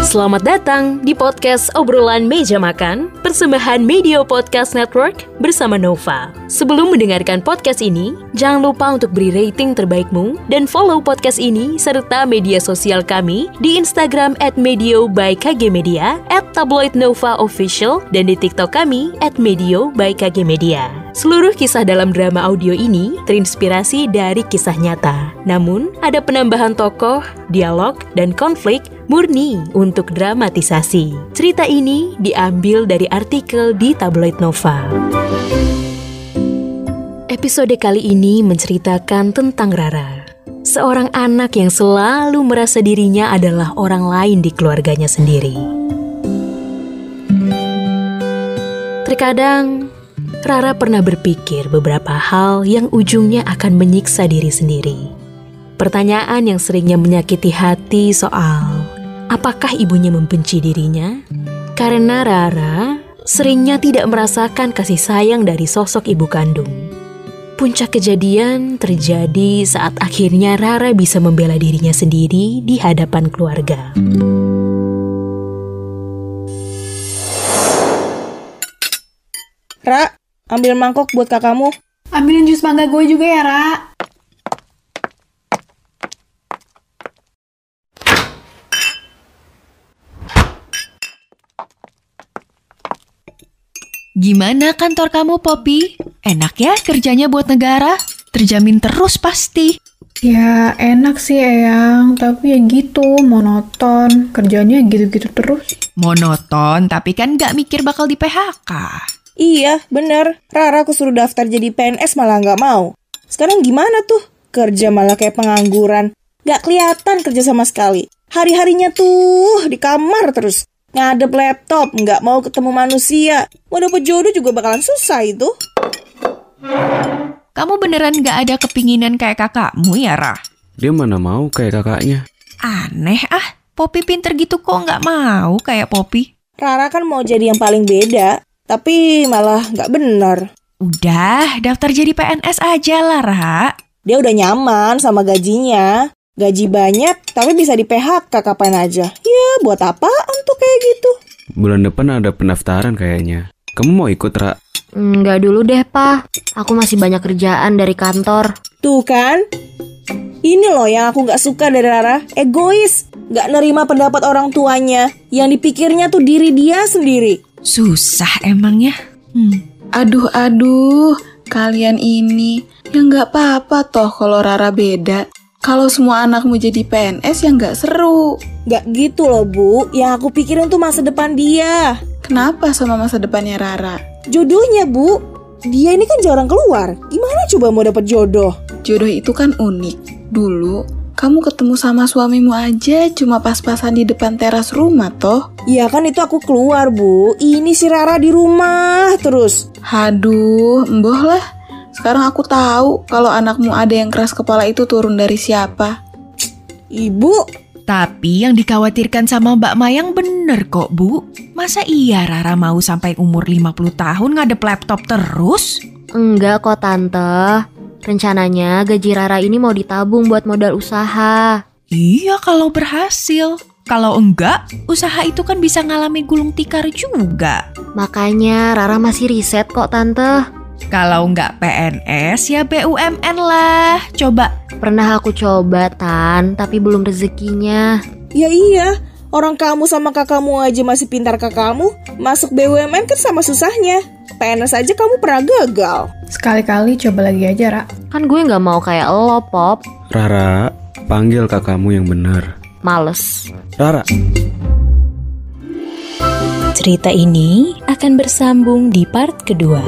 Selamat datang di podcast obrolan meja makan persembahan Media Podcast Network bersama Nova. Sebelum mendengarkan podcast ini, jangan lupa untuk beri rating terbaikmu dan follow podcast ini serta media sosial kami di Instagram at Medio by KG Media, at Tabloid Nova Official, dan di TikTok kami at Medio by KG Media. Seluruh kisah dalam drama audio ini terinspirasi dari kisah nyata. Namun, ada penambahan tokoh, dialog, dan konflik murni untuk dramatisasi. Cerita ini diambil dari artikel di tabloid Nova. Episode kali ini menceritakan tentang Rara, seorang anak yang selalu merasa dirinya adalah orang lain di keluarganya sendiri. Terkadang, Rara pernah berpikir beberapa hal yang ujungnya akan menyiksa diri sendiri. Pertanyaan yang seringnya menyakiti hati soal apakah ibunya membenci dirinya? Karena Rara seringnya tidak merasakan kasih sayang dari sosok ibu kandung. Puncak kejadian terjadi saat akhirnya Rara bisa membela dirinya sendiri di hadapan keluarga. Ra, ambil mangkok buat kakakmu. Ambilin jus mangga gue juga ya, Ra. Gimana kantor kamu, Poppy? Enak ya kerjanya buat negara? Terjamin terus pasti. Ya enak sih Eyang, tapi ya gitu, monoton. Kerjanya gitu-gitu terus. Monoton, tapi kan gak mikir bakal di PHK. Iya, bener. Rara aku suruh daftar jadi PNS malah nggak mau. Sekarang gimana tuh? Kerja malah kayak pengangguran. Gak kelihatan kerja sama sekali. Hari-harinya tuh di kamar terus. Ngadep laptop, nggak mau ketemu manusia. Mau dapet jodoh juga bakalan susah itu. Kamu beneran gak ada kepinginan kayak kakakmu ya, Rah? Dia mana mau kayak kakaknya? Aneh ah, Poppy pinter gitu kok gak mau kayak Poppy? Rara kan mau jadi yang paling beda, tapi malah nggak bener. Udah, daftar jadi PNS aja lah, Ra. Dia udah nyaman sama gajinya. Gaji banyak, tapi bisa di PHK kapan aja. Ya, buat apaan tuh kayak gitu? Bulan depan ada pendaftaran kayaknya. Kamu mau ikut, Ra? Enggak dulu deh, Pak. Aku masih banyak kerjaan dari kantor. Tuh kan? Ini loh yang aku nggak suka dari Rara. Egois. Nggak nerima pendapat orang tuanya. Yang dipikirnya tuh diri dia sendiri. Susah emangnya. Hmm. Aduh, aduh, kalian ini yang nggak apa-apa toh kalau Rara beda. Kalau semua anakmu jadi PNS ya nggak seru. Nggak gitu loh, Bu. Yang aku pikirin tuh masa depan dia. Kenapa sama masa depannya Rara? Jodohnya, Bu. Dia ini kan jarang keluar. Gimana coba mau dapet jodoh? Jodoh itu kan unik. Dulu, kamu ketemu sama suamimu aja cuma pas-pasan di depan teras rumah toh. Ya kan itu aku keluar, Bu. Ini si Rara di rumah terus. Haduh, emboh lah. Sekarang aku tahu kalau anakmu ada yang keras kepala itu turun dari siapa. Ibu, Tapi yang dikhawatirkan sama Mbak Mayang bener kok, Bu. Masa iya Rara mau sampai umur 50 tahun ngadep laptop terus? Enggak kok, Tante. Rencananya gaji Rara ini mau ditabung buat modal usaha. Iya kalau berhasil. Kalau enggak, usaha itu kan bisa ngalami gulung tikar juga. Makanya Rara masih riset kok, Tante. Kalau enggak PNS ya BUMN lah. Coba Pernah aku coba, Tan, tapi belum rezekinya. ya iya. Orang kamu sama kakakmu aja masih pintar kakakmu. Masuk BUMN kan sama susahnya. PNS aja kamu pernah gagal. Sekali-kali coba lagi aja, Ra. Kan gue nggak mau kayak lo, Pop. Rara, panggil kakakmu yang benar. Males. Rara, Cerita ini akan bersambung di part kedua.